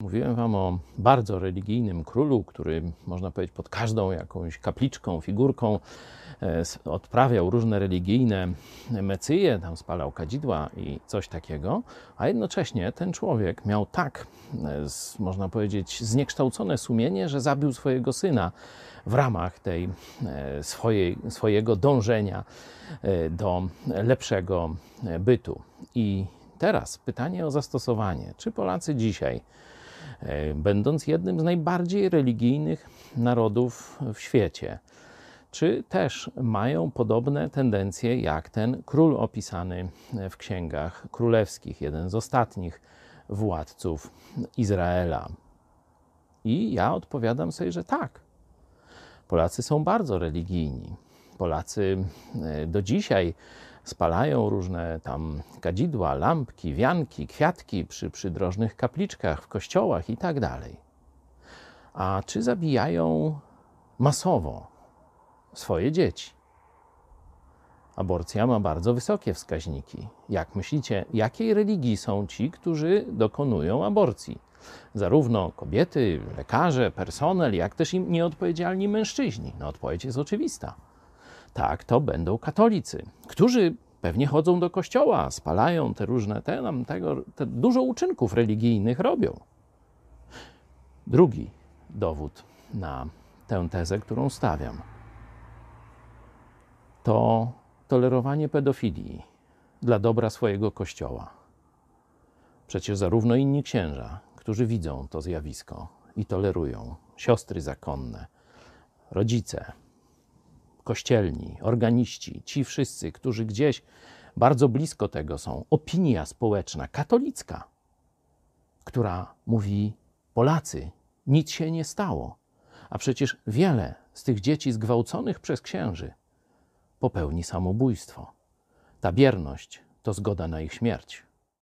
Mówiłem wam o bardzo religijnym królu, który można powiedzieć pod każdą jakąś kapliczką, figurką e, odprawiał różne religijne mecyje, tam spalał kadzidła i coś takiego, a jednocześnie ten człowiek miał tak, e, można powiedzieć, zniekształcone sumienie, że zabił swojego syna w ramach tej e, swojej, swojego dążenia do lepszego bytu. I teraz pytanie o zastosowanie. Czy Polacy dzisiaj będąc jednym z najbardziej religijnych narodów w świecie. Czy też mają podobne tendencje jak ten król opisany w księgach królewskich, jeden z ostatnich władców Izraela? I ja odpowiadam sobie, że tak. Polacy są bardzo religijni. Polacy e, do dzisiaj spalają różne tam kadzidła, lampki, wianki, kwiatki przy przydrożnych kapliczkach, w kościołach i tak dalej. A czy zabijają masowo swoje dzieci? Aborcja ma bardzo wysokie wskaźniki. Jak myślicie, jakiej religii są ci, którzy dokonują aborcji? Zarówno kobiety, lekarze, personel, jak też im nieodpowiedzialni mężczyźni. No, odpowiedź jest oczywista tak, to będą katolicy, którzy pewnie chodzą do kościoła, spalają te różne, te, nam tego, te dużo uczynków religijnych robią. Drugi dowód na tę tezę, którą stawiam, to tolerowanie pedofilii dla dobra swojego kościoła. Przecież zarówno inni księża, którzy widzą to zjawisko i tolerują, siostry zakonne, rodzice, kościelni, organiści, ci wszyscy, którzy gdzieś bardzo blisko tego są, opinia społeczna katolicka, która mówi: Polacy, nic się nie stało. A przecież wiele z tych dzieci zgwałconych przez księży popełni samobójstwo. Ta bierność to zgoda na ich śmierć.